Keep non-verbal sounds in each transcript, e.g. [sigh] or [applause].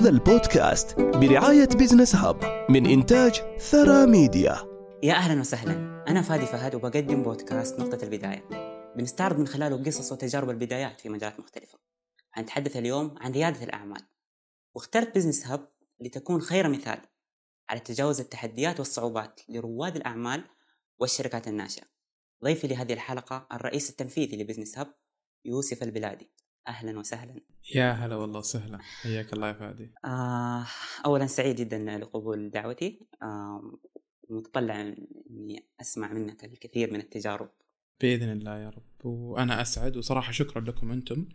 هذا البودكاست برعاية Business Hub من إنتاج ثراء ميديا يا أهلا وسهلا. أنا فادي فهد وبقدم بودكاست نقطة البداية. بنستعرض من خلاله قصص وتجارب البدايات في مجالات مختلفة. حنتحدث اليوم عن ريادة الأعمال. واخترت Business Hub لتكون خير مثال على تجاوز التحديات والصعوبات لرواد الأعمال والشركات الناشئة. ضيفي لهذه الحلقة الرئيس التنفيذي ل Business Hub يوسف البلادي. أهلا وسهلا. يا هلا والله وسهلا. حياك الله يا فادي. آه اولا سعيد جدا لقبول دعوتي. آه متطلع إني أسمع منك الكثير من التجارب. بإذن الله يا رب. وأنا أسعد. وصراحة شكرا لكم أنتم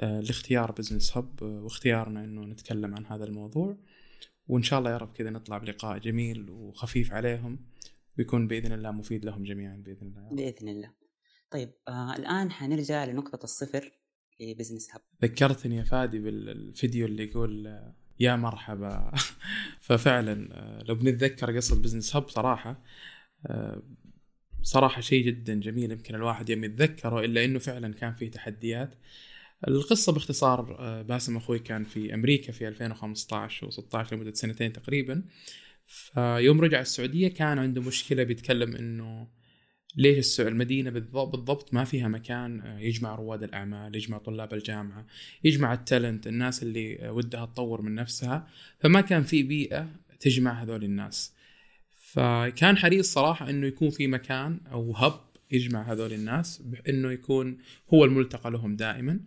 آه لاختيار بزنس هب واختيارنا إنه نتكلم عن هذا الموضوع. وإن شاء الله يا رب كذا نطلع بلقاء جميل وخفيف عليهم. ويكون بإذن الله مفيد لهم جميعا بإذن الله بإذن الله. طيب آه الآن حنرجع لنقطة الصفر. ل Business Hub ذكرتني يا فادي بالفيديو اللي يقول يا مرحبا. [laughs] ففعلا لو بنتذكر قصة Business Hub صراحة صراحة شيء جدا جميل يمكن الواحد يوم يتذكره إلا إنه فعلا كان فيه تحديات. القصة باختصار باسم أخوي كان في أمريكا في 2015 و16 لمدة سنتين تقريبا. فيوم رجع السعودية كان عنده مشكلة بيتكلم إنه ليش المدينة بالضبط ما فيها مكان آه، يجمع رواد الأعمال يجمع طلاب الجامعة يجمع التالنت الناس اللي آه، ودها تطور من نفسها. فما كان في بيئة تجمع هذول الناس. فكان حريص صراحة إنه يكون في مكان أو هب يجمع هذول الناس إنه يكون هو الملتقى لهم دائما.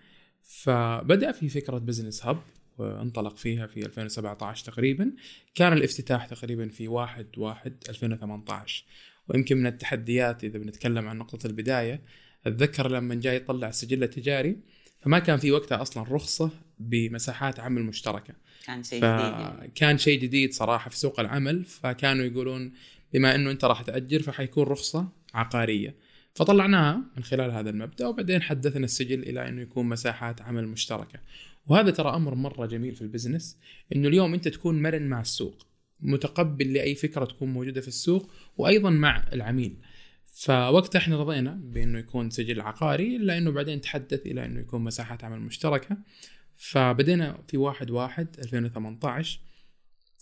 فبدأ في فكرة بزنس هب وانطلق فيها في 2017 تقريبا. كان الافتتاح تقريبا في 1 1 2018 ويمكن من التحديات إذا بنتكلم عن نقطة البداية أتذكر لما جاي يطلع السجل التجاري فما كان في وقتها أصلا رخصة بمساحات عمل مشتركة. كان شيء جديد كان شيء جديد صراحة في سوق العمل فكانوا يقولون بما إنه أنت راح تأجر فحيكون رخصة عقارية. فطلعناها من خلال هذا المبدأ وبعدين حدثنا السجل إلى إنه يكون مساحات عمل مشتركة. وهذا ترى أمر مرة جميل في البزنس إنه اليوم أنت تكون مرن مع السوق. متقبل لأي فكرة تكون موجودة في السوق وأيضا مع العميل. فوقتها إحنا رضينا بإنه يكون سجل عقاري إلا إنه بعدين تحدث إلى إنه يكون مساحات عمل مشتركة. فبدينا في واحد واحد 2018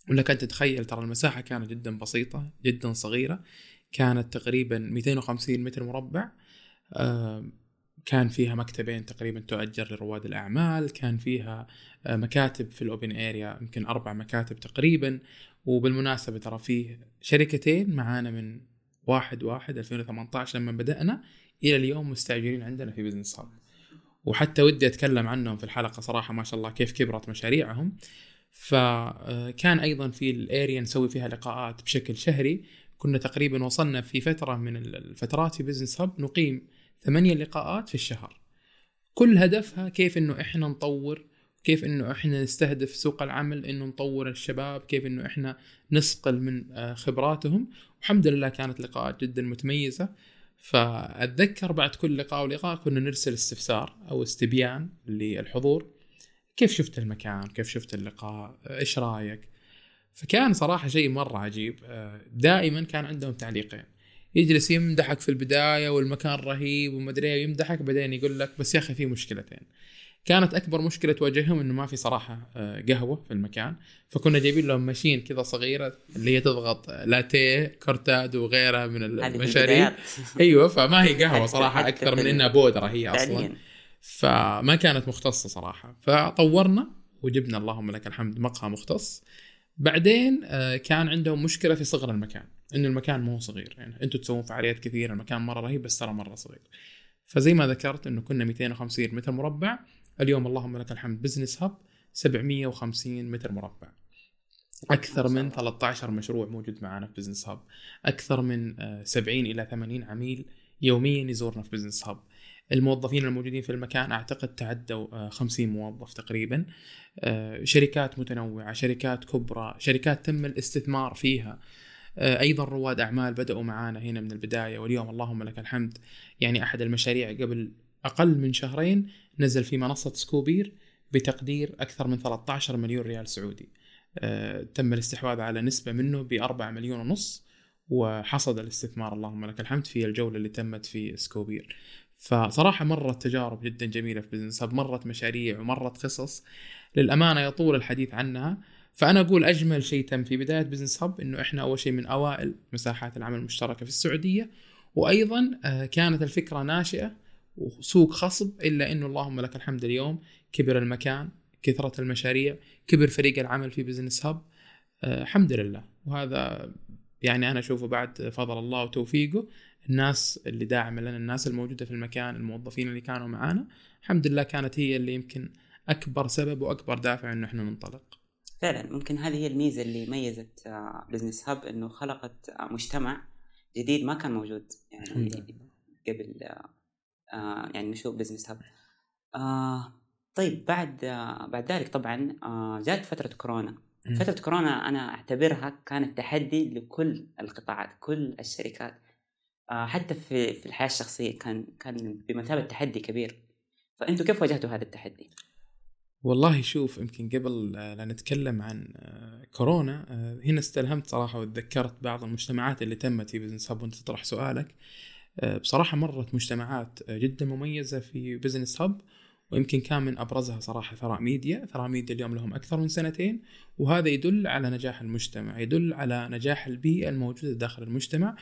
ولك أن تتخيل ترى المساحة كانت جدا بسيطة جدا صغيرة. كانت تقريبا 250 متر مربع. آه، كان فيها مكتبين تقريبا تؤجر لرواد الأعمال. كان فيها آه، مكاتب في ال open area يمكن أربع مكاتب تقريبا. وبالمناسبة ترى فيه شركتين معانا من واحد واحد 2018 لما بدأنا إلى اليوم مستأجرين عندنا في Business Hub وحتى ودي أتكلم عنهم في الحلقة صراحة ما شاء الله كيف كبرت مشاريعهم. فكان أيضا في ال area نسوي فيها لقاءات بشكل شهري. كنا تقريبا وصلنا في فترة من الفترات في بزنس هاب نقيم ثمانية لقاءات في الشهر. كل هدفها كيف إنه إحنا نطور كيف إنه إحنا نستهدف سوق العمل إنه نطور الشباب كيف إنه إحنا نسقل من آه، خبراتهم. والحمد لله كانت لقاءات جدا متميزة. فأتذكر بعد كل لقاء ولقاء كنا نرسل استفسار أو استبيان للحضور. كيف شفت المكان؟ كيف شفت اللقاء؟ إيش رأيك؟ فكان صراحة شيء مرة عجيب. آه، دائما كان عندهم تعليقين. يجلس يمدحك في البداية والمكان رهيب ومدري إيه، يمدحك بعدين يقول لك بس يا أخي في مشكلتين. كانت أكبر مشكلة تواجههم إنه ما في صراحة آه، قهوة في المكان. فكنا جايبين لهم ماشين كذا صغيرة اللي هي تضغط لاتيه كورتادو وغيرها من المشاريب. [laughs] أيوه فما هي قهوة صراحة أكثر من إنها بودرة هي أصلا. فما كانت مختصة صراحة. فطورنا وجبنا اللهم لك الحمد مقهى مختص. بعدين آه، كان عندهم مشكلة في صغر المكان انه المكان مو صغير. يعني أنتم تسوون فعاليات كثيرة المكان مرة رهيب بس ترى مرة صغير. فزي ما ذكرت إنه كنا 250 متر مربع. اليوم اللهم لك الحمد. Business Hub 750 متر مربع. أكثر من 13 مشروع موجود معنا في Business Hub أكثر من 70 آه، إلى 80 عميل يوميا يزورنا في Business Hub الموظفين الموجودين في المكان أعتقد تعدوا 50 آه، موظف تقريبا. آه، شركات متنوعة شركات كبرى شركات تم الاستثمار فيها. أيضا رواد أعمال بدأوا معانا هنا من البداية واليوم اللهم لك الحمد. يعني أحد المشاريع قبل أقل من شهرين نزل في منصة سكوبير بتقدير أكثر من 13 مليون ريال سعودي. أه تم الاستحواذ على نسبة منه ب 4 مليون ونص وحصد الاستثمار. اللهم لك الحمد في الجولة اللي تمت في سكوبير. فصراحة مرت تجارب جدا جميلة في business مرت مشاريع ومرت قصص. للأمانة يطول الحديث عنها. فأنا أقول أجمل شيء تم في بداية Business Hub إنه إحنا أول شيء من أوائل مساحات العمل المشتركة في السعودية. وأيضا آه، كانت الفكرة ناشئة وسوق خصب إلا إنه اللهم لك الحمد اليوم كبر المكان كثرة المشاريع كبر فريق العمل في Business Hub آه، الحمد لله. وهذا يعني أنا أشوفه بعد فضل الله وتوفيقه. الناس اللي داعمه لنا الناس الموجودة في المكان الموظفين اللي كانوا معانا الحمد لله كانت هي اللي يمكن أكبر سبب وأكبر دافع إنه إحنا ننطلق. فعلا. ممكن هذه هي الميزة اللي ميزت Business Hub إنه خلقت آه، مجتمع جديد ما كان موجود. يعني قبل آه، يعني نشوف Business Hub آه طيب بعد آه بعد ذلك طبعا آه جات فترة كورونا. فترة كورونا أنا أعتبرها كانت تحدي لكل القطاعات كل الشركات. آه حتى في في الحياة الشخصية كان كان بمثابة تحدي كبير. فأنتوا كيف واجهتوا هذا التحدي؟ والله شوف يمكن قبل لا نتكلم عن كورونا هنا استلهمت صراحة وتذكرت بعض المجتمعات اللي تمت في بزنس هاب وانت تطرح سؤالك آه، بصراحة مرت مجتمعات جدا مميزة في Business Hub ويمكن كان من أبرزها صراحة ثراء ميديا، ثراء ميديا اليوم لهم أكثر من سنتين وهذا يدل على نجاح المجتمع، يدل على نجاح البيئة الموجودة داخل المجتمع.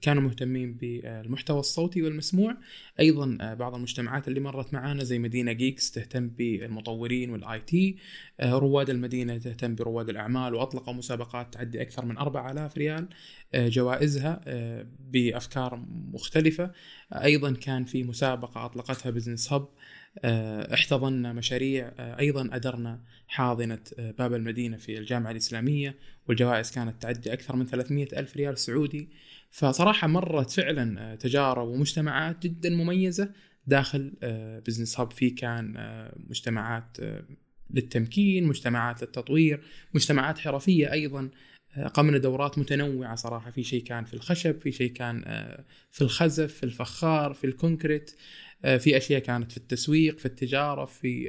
كانوا مهتمين بالمحتوى الصوتي والمسموع. أيضا آه، بعض المجتمعات اللي مرت معانا زي مدينة Geeks تهتم بالمطورين وال IT. آه، رواد المدينة تهتم برواد الأعمال وأطلقوا مسابقات تعدي أكثر من 4000 ريال آه، جوائزها بأفكار مختلفة. أيضا كان في مسابقة أطلقتها Business Hub احتضنا مشاريع. أيضا أدرنا حاضنة باب المدينة في الجامعة الإسلامية والجوائز كانت تعدي أكثر من 300 ألف ريال سعودي. فصراحة مرت فعلا آه، تجارب ومجتمعات جدا مميزة داخل Business Hub في كان آه، مجتمعات آه، للتمكين مجتمعات للتطوير مجتمعات حرفية أيضا قمنا دورات متنوعة صراحة. في شيء كان في الخشب في شيء كان في الخزف في الفخار في الكونكريت في أشياء كانت في التسويق في التجارة في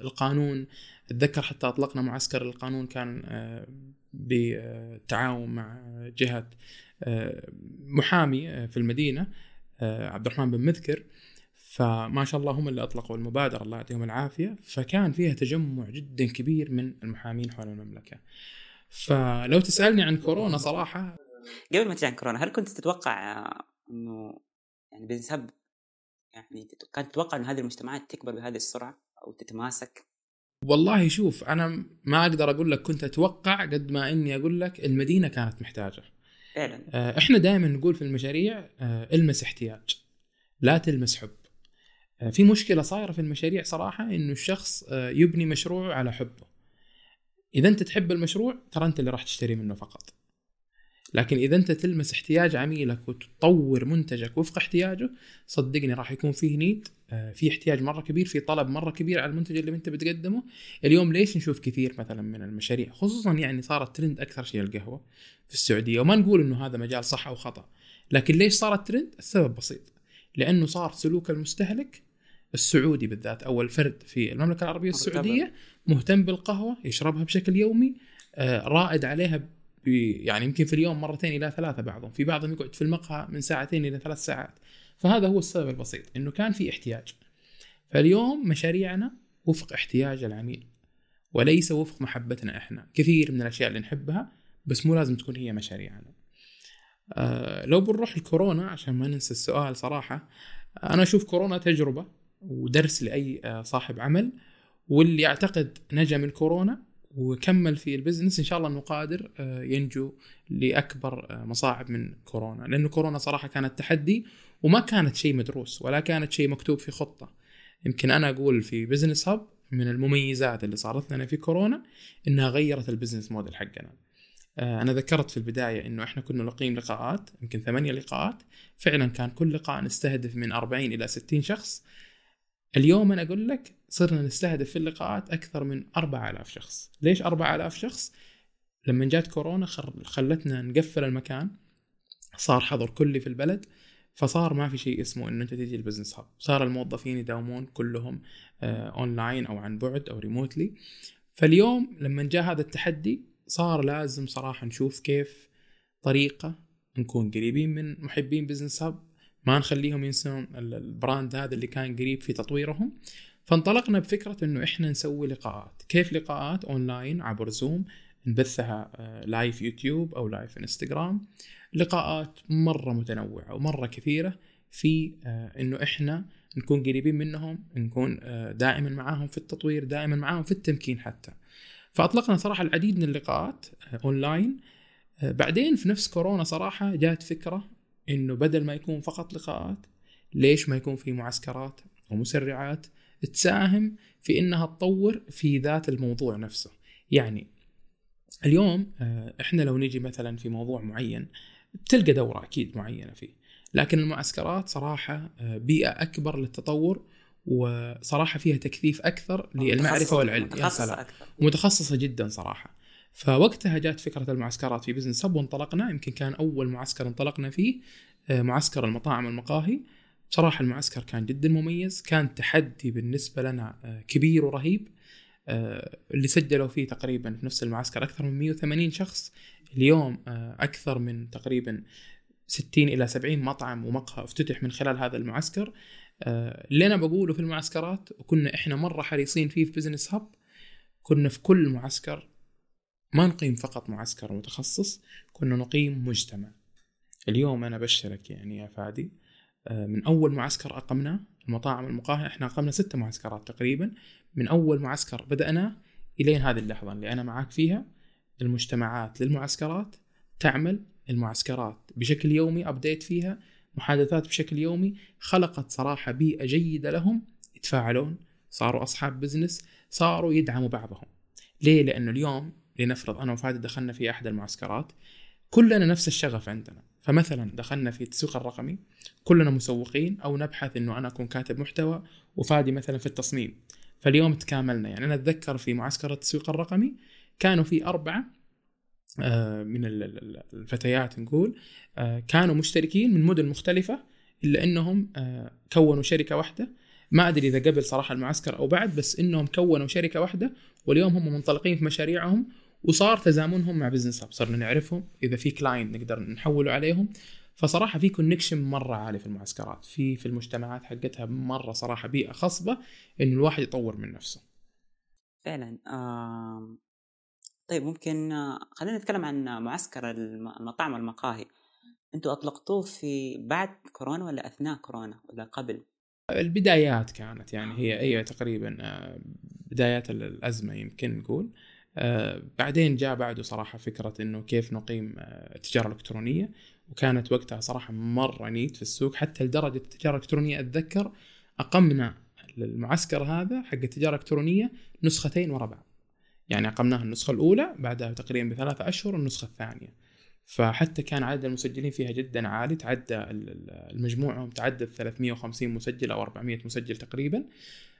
القانون. أتذكر حتى أطلقنا معسكر القانون كان بالتعاون مع جهة محامي آه، في المدينة آه، عبد الرحمن بن مذكر. فما شاء الله هم اللي أطلقوا المبادرة الله يعطيهم العافية. فكان فيها تجمع جدا كبير من المحامين حول المملكة. فلو تسألني عن كورونا صراحة. قبل ما تجي عن كورونا هل كنت تتوقع آه، إنه يعني بسبب يعني كانت تتوقع إن هذه المجتمعات تكبر بهذه السرعة أو تتماسك؟ والله شوف أنا ما أقدر أقول لك كنت أتوقع قد ما إني أقول لك المدينة كانت محتاجة. فعلا. آه، إحنا دائما نقول في المشاريع آه، المس احتياج لا تلمس حب. آه، في مشكلة صايرة في المشاريع صراحة إنه الشخص يبني مشروعه على حبه. إذا أنت تحب المشروع ترى أنت اللي راح تشتري منه فقط. لكن إذا أنت تلمس احتياج عميلك وتطور منتجك وفق احتياجه صدقني راح يكون فيه نيد آه، في احتياج مرة كبير في طلب مرة كبير على المنتج اللي أنت بتقدمه. اليوم ليش نشوف كثير مثلا من المشاريع؟ خصوصا يعني صارت ترند أكثر شيء القهوة في السعودية وما نقول إنه هذا مجال صح أو خطأ لكن ليش صارت ترند السبب بسيط لأنه صار سلوك المستهلك السعودي بالذات أو الفرد في المملكة العربية السعودية مهتم بالقهوة يشربها بشكل يومي آه، رائد عليها يعني يمكن في اليوم مرتين إلى ثلاثة بعضهم. في بعضهم يقعد في المقهى من ساعتين إلى ثلاث ساعات. فهذا هو السبب البسيط إنه كان في احتياج. فاليوم مشاريعنا وفق احتياج العميل وليس وفق محبتنا إحنا. كثير من الأشياء اللي نحبها بس مو لازم تكون هي مشاريعنا. آه لو بنروح الكورونا عشان ما ننسى السؤال صراحة أنا أشوف كورونا تجربة ودرس لأي آه، صاحب عمل واللي يعتقد نجا من كورونا وكمل في ال business. إن شاء الله إنه قادر آه، ينجو لأكبر آه، مصاعب من كورونا. لأنه كورونا صراحة كانت تحدي وما كانت شيء مدروس ولا كانت شيء مكتوب في خطة. يمكن أنا أقول في Business Hub من المميزات اللي صارت لنا في كورونا إنها غيرت ال business model حقنا. آه، أنا ذكرت في البداية إنه إحنا كنا نقيم لقاءات يمكن ثمانية لقاءات. فعلا كان كل لقاء نستهدف من 40 إلى 60 شخص. اليوم أنا أقول لك صرنا نستهدف في اللقاءات أكثر من 4000 شخص. ليش 4000 شخص؟ لما جات كورونا خلتنا نقفل المكان صار حظر كلي في البلد فصار ما في شيء اسمه إنه أنت تجي ال Business Hub صار الموظفين يداومون كلهم اونلاين آه، أو عن بعد أو remotely فاليوم لما جاء هذا التحدي صار لازم صراحة نشوف كيف طريقة نكون قريبين من محبين Business Hub ما نخليهم ينسون ال- ال brand هذا اللي كان قريب في تطويرهم. فانطلقنا بفكرة إنه إحنا نسوي لقاءات. كيف لقاءات؟ أونلاين عبر زوم نبثها آه، live يوتيوب أو live انستغرام لقاءات مرة متنوعة ومرة كثيرة في آه، إنه إحنا نكون قريبين منهم نكون آه، دائما معاهم في التطوير دائما معاهم في التمكين حتى. فأطلقنا صراحة العديد من اللقاءات آه، أونلاين. آه، بعدين في نفس كورونا صراحة جات فكرة إنه بدل ما يكون فقط لقاءات ليش ما يكون في معسكرات ومسرعات تساهم في إنها تطور في ذات الموضوع نفسه؟ يعني اليوم آه، إحنا لو نجي مثلا في موضوع معين بتلقى دورة أكيد معينة فيه. لكن المعسكرات صراحة آه، بيئة أكبر للتطور وصراحة فيها تكثيف أكثر للمعرفة متخصص- والعلم. يا متخصصة سلام. متخصصه جدا صراحة. فوقتها جات فكرة المعسكرات في بزنس. هب وانطلقنا يمكن كان أول معسكر انطلقنا فيه آه، معسكر المطاعم والمقاهي بصراحة المعسكر كان جدا مميز كان تحدي بالنسبة لنا آه، كبير ورهيب. آه، اللي سجلوا فيه تقريبا في نفس المعسكر أكثر من 180 شخص. اليوم أكثر من تقريبا 60 إلى 70 مطعم ومقهى افتتح من خلال هذا المعسكر. اللي أنا بقوله في المعسكرات وكنا إحنا مرة حريصين فيه في Business Hub. كنا في كل معسكر ما نقيم فقط معسكر متخصص كنا نقيم مجتمع. اليوم أنا أبشرك يعني يا فادي آه، من أول معسكر أقمناه المطاعم المقاهي إحنا أقمنا ست معسكرات تقريبا. من أول معسكر بداناه إلين هذه اللحظة اللي أنا معاك فيها المجتمعات للمعسكرات تعمل المعسكرات بشكل يومي update فيها محادثات بشكل يومي. خلقت صراحة بيئة جيدة لهم يتفاعلون صاروا أصحاب بزنس صاروا يدعموا بعضهم. ليه؟ لأنه اليوم لنفرض أنا وفادي دخلنا في أحد المعسكرات كلنا نفس الشغف عندنا. فمثلا دخلنا في التسويق الرقمي كلنا مسوقين أو نبحث إنه أنا أكون كاتب محتوى وفادي مثلا في التصميم. فاليوم تكاملنا. يعني أنا أتذكر في معسكر التسويق الرقمي كانوا في أربعة آه، من ال- ال- الفتيات نقول آه، كانوا مشتركين من مدن مختلفة إلا إنهم آه، كونوا شركة واحدة. ما أدري إذا قبل صراحة المعسكر أو بعد بس إنهم كونوا شركة واحدة واليوم هم منطلقين في مشاريعهم وصار تزامنهم مع Business Hub صرنا نعرفهم إذا في client نقدر نحوله عليهم. فصراحة في connection مرة عالي في المعسكرات في في المجتمعات حقتها مرة صراحة بيئة خصبة إنه الواحد يطور من نفسه. فعلا. آم، طيب ممكن آه، خلينا نتكلم عن معسكر الم- المطاعم والمقاهي. أنتوا أطلقتوه في بعد كورونا ولا أثناء كورونا ولا قبل؟ البدايات كانت يعني هي أيوه تقريبا آه، بدايات ال- الأزمة يمكن نقول. آه، بعدين جاء بعده صراحة فكرة إنه كيف نقيم آه، التجارة الإلكترونية وكانت وقتها صراحة مرة نيت في السوق حتى لدرجة التجارة الإلكترونية أتذكر أقمنا المعسكر هذا حق التجارة الإلكترونية نسختين ورا بعض. يعني أقمناها النسخة الأولى بعدها تقريبا بثلاثة أشهر النسخة الثانية. فحتى كان عدد المسجلين فيها جدا عالي تعدى المجموعهم تعدى 350 مسجل أو 400 مسجل تقريبا.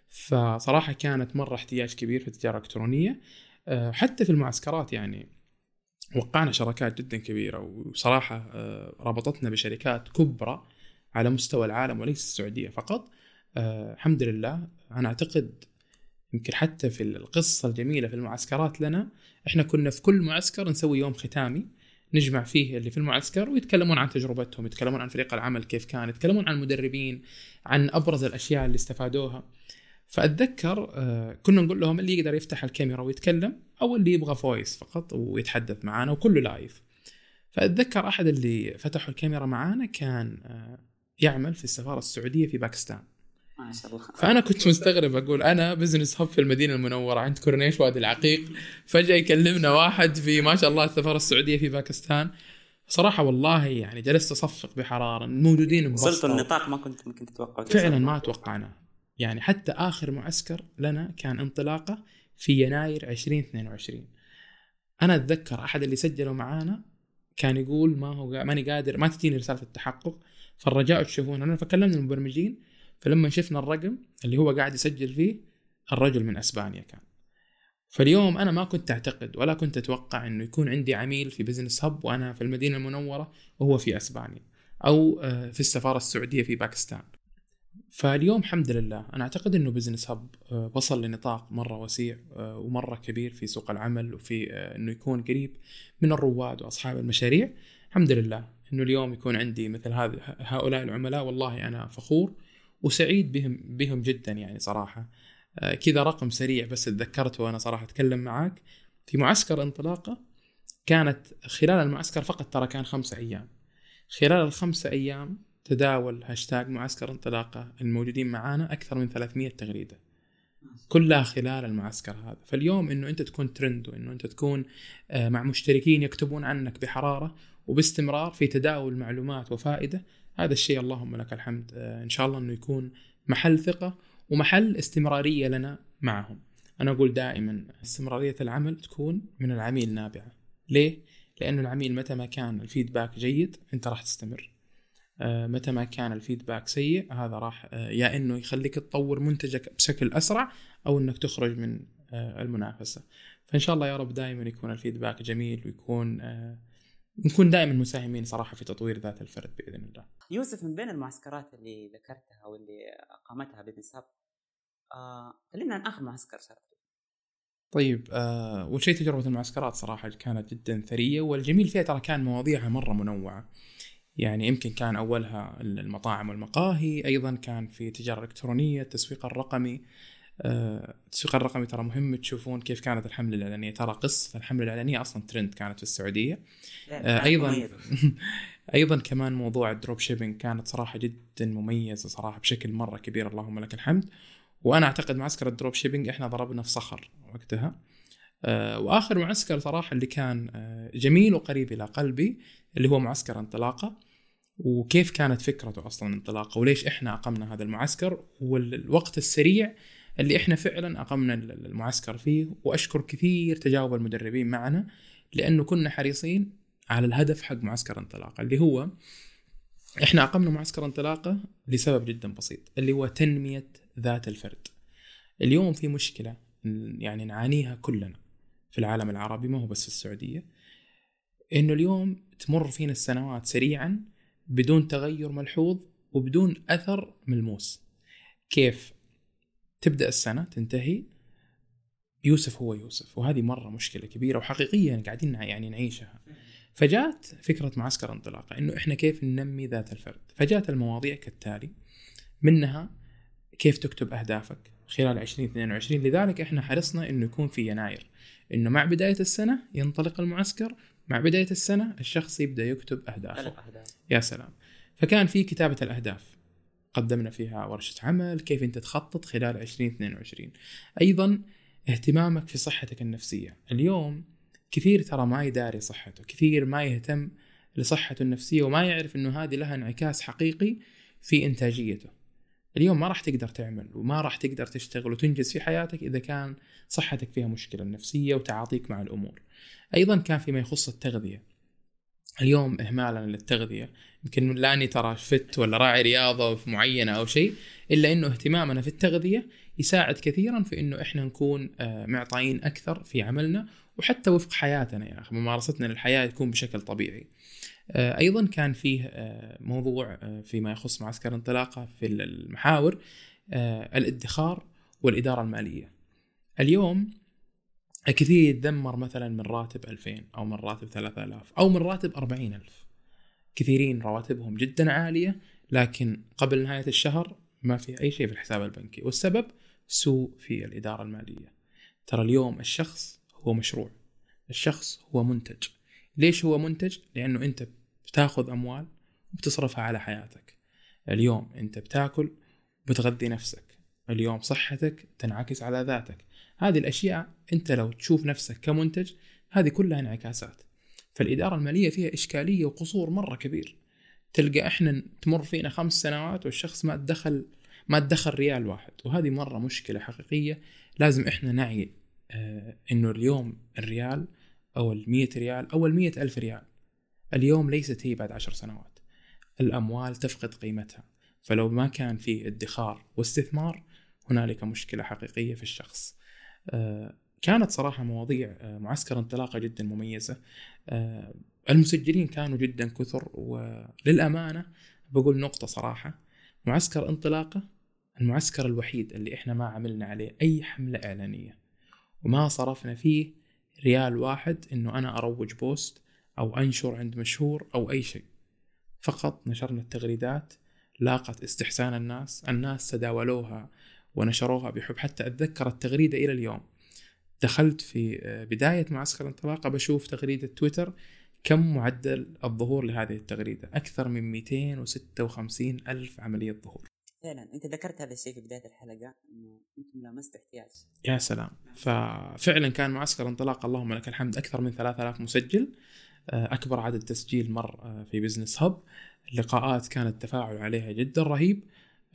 فصراحة كانت مرة احتياج كبير في التجارة الإلكترونية. حتى في المعسكرات يعني وقعنا شراكات جدا كبيرة وصراحة آه، ربطتنا بشركات كبرى على مستوى العالم وليس السعودية فقط. آه، الحمد لله. أنا أعتقد يمكن حتى في القصة الجميلة في المعسكرات لنا إحنا كنا في كل معسكر نسوي يوم ختامي نجمع فيه اللي في المعسكر ويتكلمون عن تجربتهم يتكلمون عن فريق العمل كيف كان يتكلمون عن المدربين عن أبرز الأشياء اللي استفادوها. فأتذكر آه، كنا نقول لهم اللي يقدر يفتح الكاميرا ويتكلم أو اللي يبغى voice فقط ويتحدث معنا وكله live. فأتذكر أحد اللي فتحوا الكاميرا معانا كان آه، يعمل في السفارة السعودية في باكستان. ما شاء الله. فأنا كنت مستغرب أقول أنا Business Hub في المدينة المنورة عند كورنيش وادي العقيق. فجأة يكلمنا واحد في ما شاء الله السفارة السعودية في باكستان. صراحة والله يعني جلست أصفق بحرارة موجودين انبسطوا. النطاق ما كنت ممكن تتوقعوا فعلا ما توقعناه يعني حتى آخر معسكر لنا كان انطلاقة في يناير 2022 أنا أتذكر أحد اللي سجلوا معانا كان يقول ما هو ماني قادر ما تجيني رسالة التحقق فالرجاء تشوفون انا فكلمنا المبرمجين فلما شفنا الرقم اللي هو قاعد يسجل فيه الرجل من أسبانيا كان. فاليوم أنا ما كنت أعتقد ولا كنت أتوقع إنه يكون عندي عميل في Business Hub وأنا في المدينة المنورة وهو في أسبانيا أو آه، في السفارة السعودية في باكستان. فاليوم الحمد لله أنا أعتقد إنه Business Hub آه، وصل لنطاق مرة وسيع آه، ومرة كبير في سوق العمل وفي آه، إنه يكون قريب من الرواد وأصحاب المشاريع. الحمد لله إنه اليوم يكون عندي مثل هذه هؤلاء العملاء والله أنا فخور وسعيد بهم بهم جدا يعني صراحة. كذا رقم سريع بس تذكرته وأنا صراحة أتكلم معاك. في معسكر انطلاقة كانت خلال المعسكر فقط ترى كان خمسة أيام. خلال الخمسة أيام تداول هاشتاج معسكر انطلاقة الموجودين معانا أكثر من 300 تغريدة. كلها خلال المعسكر هذا. فاليوم إنه أنت تكون ترند وإنه أنت تكون آه، مع مشتركين يكتبون عنك بحرارة وباستمرار في تداول معلومات وفائدة هذا الشيء اللهم لك الحمد آه، إن شاء الله إنه يكون محل ثقة ومحل استمرارية لنا معهم. أنا أقول دائما استمرارية العمل تكون من العميل نابعة. ليه؟ لأنه العميل متى ما كان الفيدباك جيد أنت راح تستمر. متى ما كان الفيدباك سيء هذا راح آه، يا إنه يخليك تطور منتجك بشكل أسرع أو إنك تخرج من آه، المنافسة فإن شاء الله يا رب دائما يكون الفيدباك جميل ويكون نكون دائما مساهمين صراحة في تطوير ذات الفرد بإذن الله. يوسف من بين المعسكرات اللي ذكرتها واللي أقامتها بزنس هاب آه، كلمنا عن اخر معسكر شاركته. طيب آه، اول شيء تجربة المعسكرات صراحة كانت جدا ثرية والجميل فيها ترى كان مواضيعها مرة منوعة. يعني يمكن كان أولها المطاعم والمقاهي أيضا كان في تجارة إلكترونية التسويق الرقمي آه، التسويق الرقمي ترى مهم تشوفون كيف كانت الحملة الإعلانية. ترى قصه الحملة الإعلانية أصلا ترند كانت في السعودية. آه، أيضا [laughs] أيضا كمان موضوع ال dropshipping كانت صراحة جدا مميزة صراحة بشكل مرة كبير اللهم لك الحمد. وأنا أعتقد معسكر ال dropshipping إحنا ضربنا في صخر وقتها. آه، وآخر معسكر صراحة اللي كان جميل وقريب إلى قلبي اللي هو معسكر انطلاقة. وكيف كانت فكرته أصلا انطلاقه وليش إحنا أقمنا هذا المعسكر؟ والوقت السريع اللي إحنا فعلا أقمنا المعسكر فيه. وأشكر كثير تجاوب المدربين معنا لأنه كنا حريصين على الهدف حق معسكر انطلاقة اللي هو إحنا أقمنا معسكر انطلاقة لسبب جدا بسيط اللي هو تنمية ذات الفرد. اليوم في مشكلة يعني نعانيها كلنا في العالم العربي ما هو بس في السعودية إنه اليوم تمر فينا السنوات سريعا بدون تغير ملحوظ وبدون أثر ملموس. كيف تبدأ السنة؟ تنتهي. يوسف هو يوسف وهذه مرة مشكلة كبيرة وحقيقيه قاعدين يعني نعيشها. فجات فكرة معسكر انطلاقة إنه إحنا كيف ننمي ذات الفرد. فجات المواضيع كالتالي منها كيف تكتب أهدافك خلال 2022 لذلك إحنا حرصنا إنه يكون في يناير إنه مع بداية السنة ينطلق المعسكر مع بداية السنة الشخص يبدأ يكتب أهدافه. يا سلام. فكان في كتابة الأهداف قدمنا فيها ورشة عمل كيف أنت تخطط خلال 2022 أيضا اهتمامك في صحتك النفسية. اليوم كثير ترى ما يداري صحته كثير ما يهتم لصحته النفسية وما يعرف أنه هذه لها انعكاس حقيقي في إنتاجيته. اليوم ما راح تقدر تعمل وما راح تقدر تشتغل وتنجز في حياتك إذا كان صحتك فيها مشكلة نفسية وتعاطيك مع الأمور. أيضا كان فيما يخص التغذية. اليوم اهمالا للتغذية. يمكن لا أني ترى فت ولا راعي رياضة معينة أو شيء إلا إنه اهتمامنا في التغذية يساعد كثيرا في إنه إحنا نكون آه، معطائين أكثر في عملنا وحتى وفق حياتنا يا أخي. ممارستنا للحياة تكون بشكل طبيعي. آه، أيضا كان فيه آه، موضوع فيما يخص معسكر انطلاقة في المحاور الادخار والإدارة المالية. اليوم كثير يتذمر مثلا من راتب 2000 أو من راتب 3000 أو من راتب 40000 كثيرين رواتبهم جدا عالية لكن قبل نهاية الشهر ما في أي شيء في الحساب البنكي والسبب سوء في الإدارة المالية. ترى اليوم الشخص هو مشروع الشخص هو منتج. ليش هو منتج؟ لأنه أنت بتاخذ أموال وبتصرفها على حياتك. اليوم أنت بتاكل بتغذي نفسك. اليوم صحتك تنعكس على ذاتك. هذه الأشياء أنت لو تشوف نفسك كمنتج هذه كلها انعكاسات. فالإدارة المالية فيها إشكالية وقصور مرة كبير. تلقى إحنا تمر فينا خمس سنوات والشخص ما تدخل ما تدخل ريال واحد. وهذه مرة مشكلة حقيقية. لازم إحنا نعي آه إنه اليوم الريال أو ال ريال أو ال ألف ريال. اليوم ليست هي بعد عشر سنوات. الأموال تفقد قيمتها. فلو ما كان في ادخار واستثمار هنالك مشكلة حقيقية في الشخص. آه، كانت صراحة مواضيع آه، معسكر انطلاقة جدا مميزة. آه، المسجلين كانوا جدا كثر وللأمانة بقول نقطة صراحة. معسكر انطلاقة المعسكر الوحيد اللي إحنا ما عملنا عليه أي حملة إعلانية. وما صرفنا فيه ريال واحد إنه أنا أروج بوست أو أنشر عند مشهور أو أي شيء. فقط نشرنا التغريدات لاقت استحسان الناس الناس تداولوها ونشروها بحب. حتى أتذكر التغريدة إلى اليوم. دخلت في آه، بداية معسكر الانطلاقة بشوف تغريدة تويتر كم معدل الظهور لهذه التغريدة؟ أكثر من 256 ألف عملية ظهور. فعلا. أنت ذكرت هذا الشيء في بداية الحلقة إنه أنتم لامست احتياج. يا سلام. ففعلا كان معسكر انطلاق اللهم لك الحمد أكثر من 3000 مسجل. آه، أكبر عدد تسجيل مر آه، في بزنس هب اللقاءات كان التفاعل عليها جدا رهيب.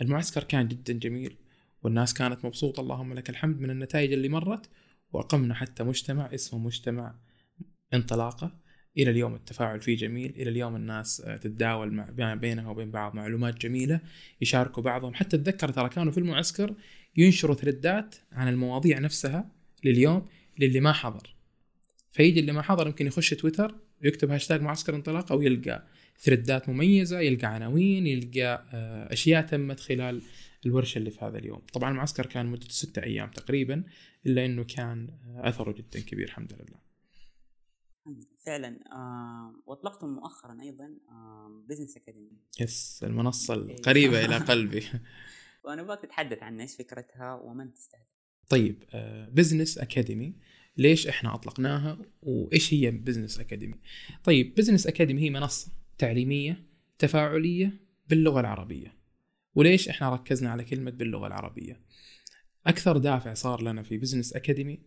المعسكر كان جدا جميل والناس كانت مبسوطة. اللهم لك الحمد من النتائج اللي مرت وأقمنا حتى مجتمع اسمه مجتمع انطلاقة. إلى اليوم التفاعل فيه جميل. إلى اليوم الناس آه، تتداول مع بينها وبين بعض معلومات جميلة يشاركوا بعضهم. حتى أتذكر ترى كانوا في المعسكر ينشروا ثريدات عن المواضيع نفسها لليوم للي ما حضر. فيجي اللي ما حضر يمكن يخش تويتر ويكتب هاشتاج معسكر انطلاقة ويلقى ثريدات مميزة يلقى عناوين يلقى آه، أشياء تمت خلال الورشة اللي في هذا اليوم. طبعا المعسكر كان مدته ستة أيام تقريبا إلا أنه كان آه، أثره جدا كبير الحمد لله. فعلا آه واطلقتم مؤخرا أيضا آه Business Academy yes المنصة القريبة إلى قلبي. [laughs] وأنا أبغاك تتحدث عنها إيش فكرتها ومن تستهدف. طيب Business آه Academy ليش إحنا أطلقناها وإيش هي Business Academy طيب Business Academy هي منصة تعليمية تفاعلية باللغة العربية. وليش إحنا ركزنا على كلمة باللغة العربية؟ أكثر دافع صار لنا في Business Academy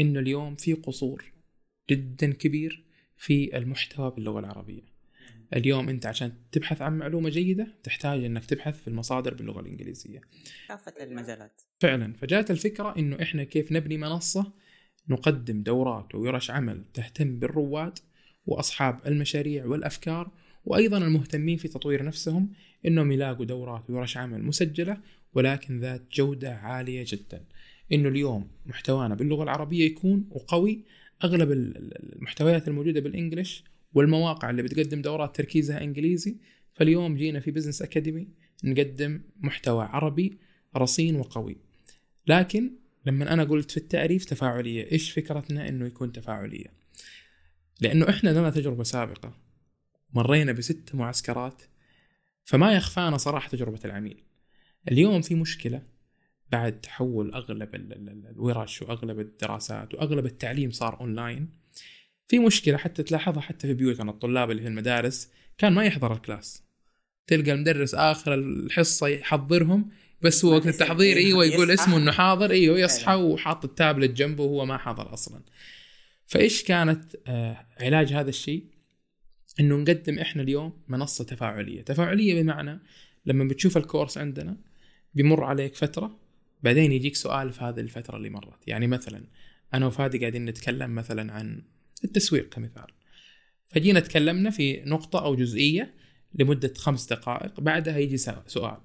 إنه اليوم في قصور جدا كبير في المحتوى باللغة العربية. اليوم أنت عشان تبحث عن معلومة جيدة تحتاج إنك تبحث في المصادر باللغة الإنجليزية. كافه المجالات. فعلا فجاءت الفكرة إنه إحنا كيف نبني منصة نقدم دورات وورش عمل تهتم بالرواد وأصحاب المشاريع والأفكار وأيضا المهتمين في تطوير نفسهم إنهم يلاقوا دورات وورش عمل مسجلة ولكن ذات جودة عالية جدا. إنه اليوم محتوانا باللغة العربية يكون وقوي. أغلب المحتويات الموجودة بال English والمواقع اللي بتقدم دورات تركيزها إنجليزي. فاليوم جينا في Business Academy نقدم محتوى عربي رصين وقوي. لكن لما أنا قلت في التعريف تفاعلية إيش فكرتنا إنه يكون تفاعلية؟ لأنه إحنا لنا تجربة سابقة. مرينا بست معسكرات فما يخفانا صراحة تجربة العميل. اليوم في مشكلة بعد تحول أغلب الورش وأغلب الدراسات وأغلب التعليم صار اونلاين في مشكلة حتى تلاحظها حتى في بيوتنا الطلاب اللي في المدارس كان ما يحضر ال class. تلقى المدرس آخر الحصة يحضرهم بس هو وقت التحضير أيوه يقول اسمه إنه حاضر أيوه يصحى وحاط التابلت جنبه وهو ما حضر أصلا. فإيش كانت آه علاج هذا الشيء؟ إنه نقدم إحنا اليوم منصة تفاعلية. تفاعلية بمعنى لما بتشوف الكورس عندنا بيمر عليك فترة بعدين يجيك سؤال في هذه الفترة اللي مرت. يعني مثلا أنا وفادي قاعدين نتكلم مثلا عن التسويق كمثال. فجينا تكلمنا في نقطة أو جزئية لمدة خمس دقائق بعدها يجي سؤال.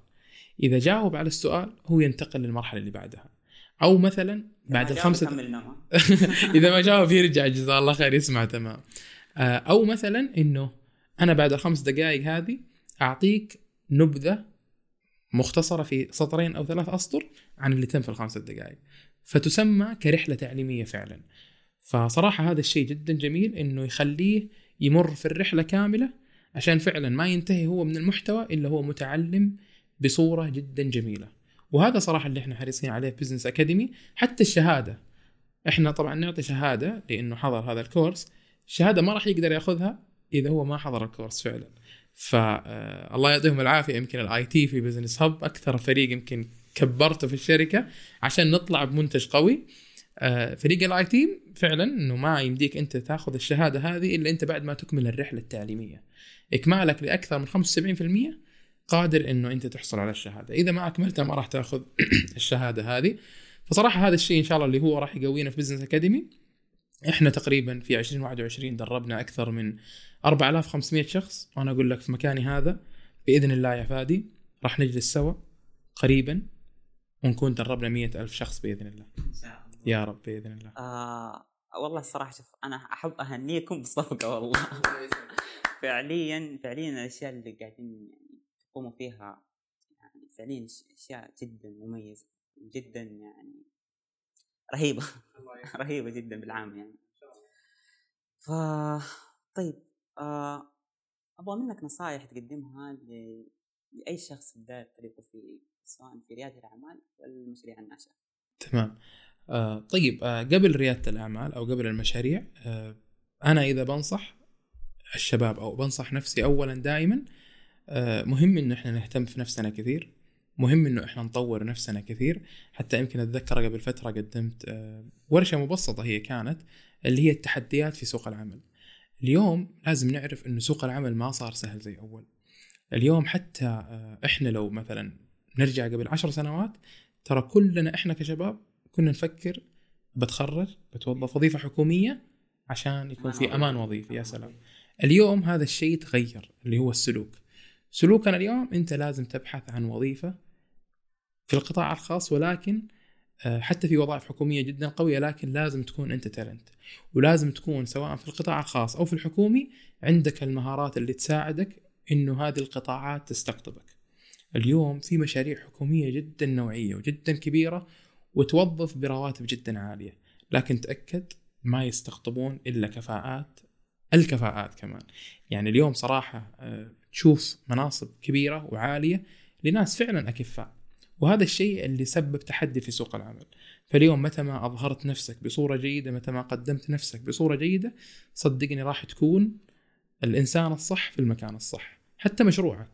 إذا جاوب على السؤال هو ينتقل للمرحلة اللي بعدها. أو مثلا بعد الخمس [laughs] [laughs] إذا ما جاوب يرجع جزاه الله خير يسمع تمام. آه، أو مثلا إنه أنا بعد الخمس دقائق هذه أعطيك نبذة مختصرة في سطرين أو ثلاث أسطر عن اللي تم في الخمس دقائق فتسمى كرحلة تعليمية فعلا. فصراحة هذا الشيء جدا جميل إنه يخليه يمر في الرحلة كاملة عشان فعلا ما ينتهي هو من المحتوى إلا هو متعلم بصورة جدا جميلة. وهذا صراحة اللي إحنا حريصين عليه في Business Academy حتى الشهادة إحنا طبعا نعطي شهادة لأنه حضر هذا الكورس. الشهاده ما راح يقدر يأخذها إذا هو ما حضر الكورس فعلا. فالله يعطيهم العافية. يمكن ال IT في Business Hub أكثر فريق يمكن كبرته في الشركة عشان نطلع بمنتج قوي. آه، فريق ال IT فعلا إنه ما يمديك أنت تأخذ الشهادة هذه إلا أنت بعد ما تكمل الرحلة التعليمية. إكمالك لأكثر من 75% قادر إنه أنت تحصل على الشهادة. إذا ما أكملتها ما راح تأخذ [clears throat] الشهادة هذه. فصراحة هذا الشيء إن شاء الله اللي هو راح يقوينا في Business Academy إحنا تقريبا في 2021 دربنا أكثر من 4500 شخص. وأنا أقول لك في مكاني هذا بإذن الله يا فادي راح نجلس سوا قريبا ونكون دربنا مية ألف شخص بإذن الله. إن شاء الله. يا رب بإذن الله. آه والله الصراحة شوف أنا أحب أهنيكم بالصفقه والله. [laughs] فعليا فعليا الأشياء اللي قاعدين تقوموا فيها يعني فعليا أشياء جدا مميزة جدا يعني رهيبة. [laughs] رهيبة جدا بالعام يعني. ف طيب آه أبغى منك نصائح تقدمها ل... لأي شخص في بدايه طريقه في سواء في ريادة الأعمال والمشاريع الناشئه. تمام. آه طيب آه قبل ريادة الأعمال أو قبل المشاريع آه أنا إذا بنصح الشباب أو بنصح نفسي اولا دائما آه مهم إنه إحنا نهتم في نفسنا كثير. مهم إنه إحنا نطور نفسنا كثير. حتى يمكن أتذكر قبل فترة قدمت آه ورشة مبسطة هي كانت اللي هي التحديات في سوق العمل. اليوم لازم نعرف إنه سوق العمل ما صار سهل زي أول. اليوم حتى آه، إحنا لو مثلا نرجع قبل عشر سنوات ترى كلنا إحنا كشباب كنا نفكر بتخرج بتوظف وظيفة حكومية عشان يكون في أمان وظيفي يا سلام. اليوم هذا الشيء تغير اللي هو السلوك. سلوكنا اليوم أنت لازم تبحث عن وظيفة في القطاع الخاص ولكن آه، حتى في وظائف حكومية جدا قوية لكن لازم تكون أنت تالنت ولازم تكون سواء في القطاع الخاص أو في الحكومي عندك المهارات اللي تساعدك إنه هذه القطاعات تستقطبك. اليوم في مشاريع حكومية جدا نوعية وجدا كبيرة وتوظف برواتب جدا عالية، لكن تأكد ما يستقطبون إلا كفاءات الكفاءات كمان. يعني اليوم صراحة آه، تشوف مناصب كبيرة وعالية لناس فعلا أكفاء. وهذا الشيء اللي سبب تحدي في سوق العمل. فاليوم متى ما أظهرت نفسك بصورة جيدة، متى ما قدمت نفسك بصورة جيدة، صدقني راح تكون الإنسان الصح في المكان الصح. حتى مشروعك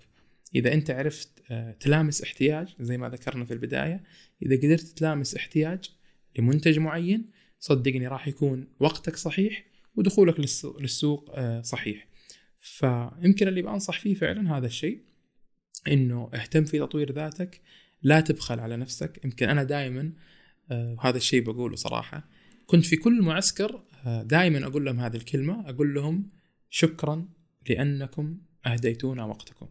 إذا أنت عرفت آه، تلامس احتياج زي ما ذكرنا في البداية إذا قدرت تلامس احتياج لمنتج معين صدقني راح يكون وقتك صحيح ودخولك للسوق آه، صحيح فيمكن اللي بنصح فيه فعلا هذا الشيء إنه اهتم في تطوير ذاتك لا تبخل على نفسك. يمكن أنا دائما آه، هذا الشيء بقوله صراحة كنت في كل معسكر دائما أقول لهم هذه الكلمة أقول لهم شكرا لأنكم أهديتونا وقتكم.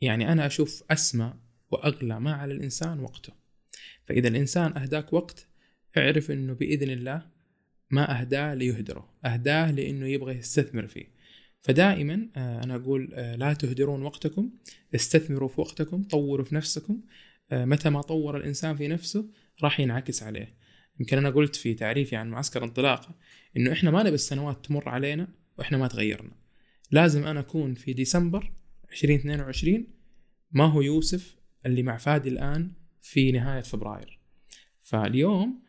يعني أنا أشوف أسمى وأغلى ما على الإنسان وقته. فإذا الإنسان أهداك وقت اعرف أنه بإذن الله ما أهداه ليهدره أهداه لأنه يبغى يستثمر فيه. فدائما آه، أنا أقول آه، لا تهدرون وقتكم استثمروا في وقتكم طوروا في نفسكم آه، متى ما طور الإنسان في نفسه راح ينعكس عليه. يمكن أنا قلت في تعريفي عن معسكر انطلاقة إنه إحنا ما نبي السنوات تمر علينا وإحنا ما تغيرنا. لازم أنا أكون في ديسمبر 2022 ما هو يوسف اللي مع فادي الآن في نهاية فبراير. فاليوم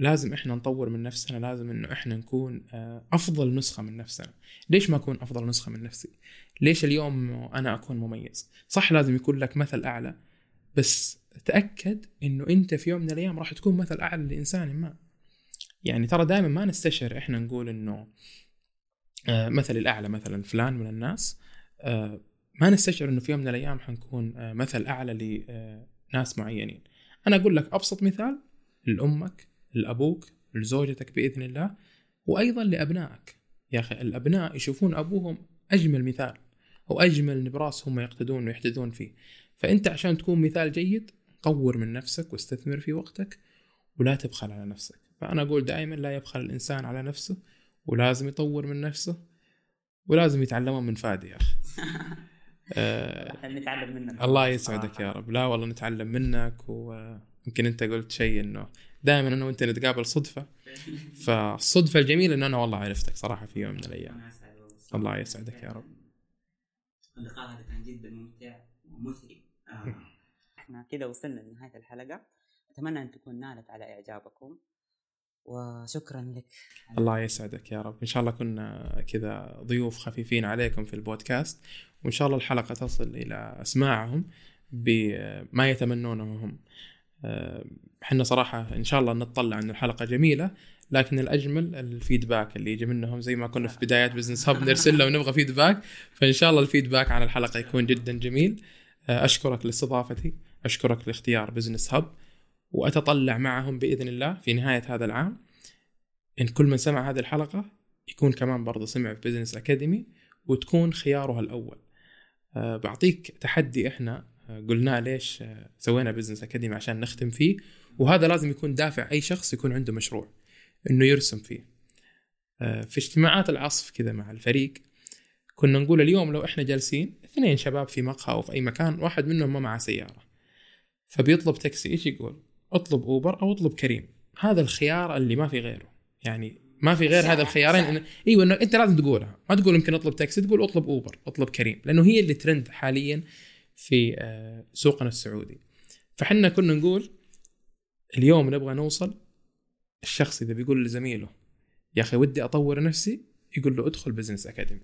لازم إحنا نطور من نفسنا لازم إنه إحنا نكون آه أفضل نسخة من نفسنا. ليش ما أكون أفضل نسخة من نفسي؟ ليش اليوم أنا أكون مميز؟ صح لازم يكون لك مثل أعلى بس تأكد إنه أنت في يوم من الأيام راح تكون مثل أعلى لإنسان ما. يعني ترى دائما ما نستشعر إحنا نقول إنه آه، مثل الأعلى مثلا فلان من الناس آه، ما نستشعر إنه في يوم من الأيام حنكون مثل أعلى لناس معينين. أنا أقول لك أبسط مثال لأمك لأبوك لزوجتك بإذن الله وأيضا لأبنائك. يا أخي الأبناء يشوفون أبوهم أجمل مثال واجمل نبراس هم يقتدون ويحتذون فيه. فأنت عشان تكون مثال جيد طور من نفسك واستثمر في وقتك ولا تبخل على نفسك. فأنا أقول دائما لا يبخل الإنسان على نفسه ولازم يطور من نفسه ولازم يتعلمون من فادي يا أخي. [laughs] آه نتعلم منك الله يسعدك يا رب. لا والله نتعلم منك ويمكن أنت قلت شيء إنه دائما أنا وانت نتقابل صدفة. فالصدفة الجميلة إنه أنا والله عرفتك صراحة في يوم من الأيام. الله يسعدك يا رب. اللقاء هذا كان جدا ممتع ومثري. آه. إحنا كذا وصلنا لنهاية الحلقة. أتمنى أن تكون نالت على إعجابكم. وشكرا لك. الله يسعدك يا رب. إن شاء الله كنا كذا ضيوف خفيفين عليكم في البودكاست. وإن شاء الله الحلقة تصل إلى أسماعهم بما يتمنونه هم. إحنا صراحة إن شاء الله نطلع إن الحلقة جميلة لكن الأجمل ال feedback اللي يجي منهم زي ما كنا في بدايات Business Hub نرسل له ونبغى feedback فإن شاء الله ال feedback عن الحلقة يكون جدا جميل. آه، أشكرك لاستضافتي أشكرك لاختيار Business Hub وأتطلع معهم بإذن الله في نهاية هذا العام. إن كل من سمع هذه الحلقة يكون كمان برضه سمع في Business Academy وتكون خياره الأول. أه بعطيك تحدي إحنا قلناه ليش سوينا Business Academy عشان نختم فيه وهذا لازم يكون دافع أي شخص يكون عنده مشروع إنه يرسم فيه. أه في اجتماعات العصف كذا مع الفريق كنا نقول اليوم لو إحنا جالسين اثنين شباب في مقهى أو في أي مكان واحد منهم ما معه سيارة. فبيطلب تاكسي إيش يقول؟ اطلب أوبر أو اطلب كريم. هذا الخيار اللي ما في غيره. يعني ما في غير هذا الخيارين. إن... إيوه إنه أنت لازم تقولها. ما تقول يمكن أطلب تاكسي تقول اطلب أوبر. أطلب كريم. لأنه هي اللي ترند حاليا في آه، سوقنا السعودي. فحنا كنا نقول اليوم نبغى نوصل الشخص إذا بيقول لزميله يا أخي ودي أطور نفسي. يقول له ادخل Business Academy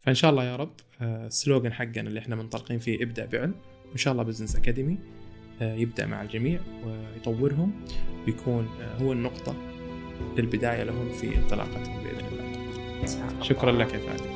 فإن شاء الله يا رب آه، ال slogan حقنا اللي إحنا منطلقين فيه ابدأ بعلم. وإن شاء الله Business Academy آه، يبدأ مع الجميع ويطورهم. ويكون آه، هو النقطة للبداية لهم في انطلاقتهم بإذن الله. شكرا لك يا فادي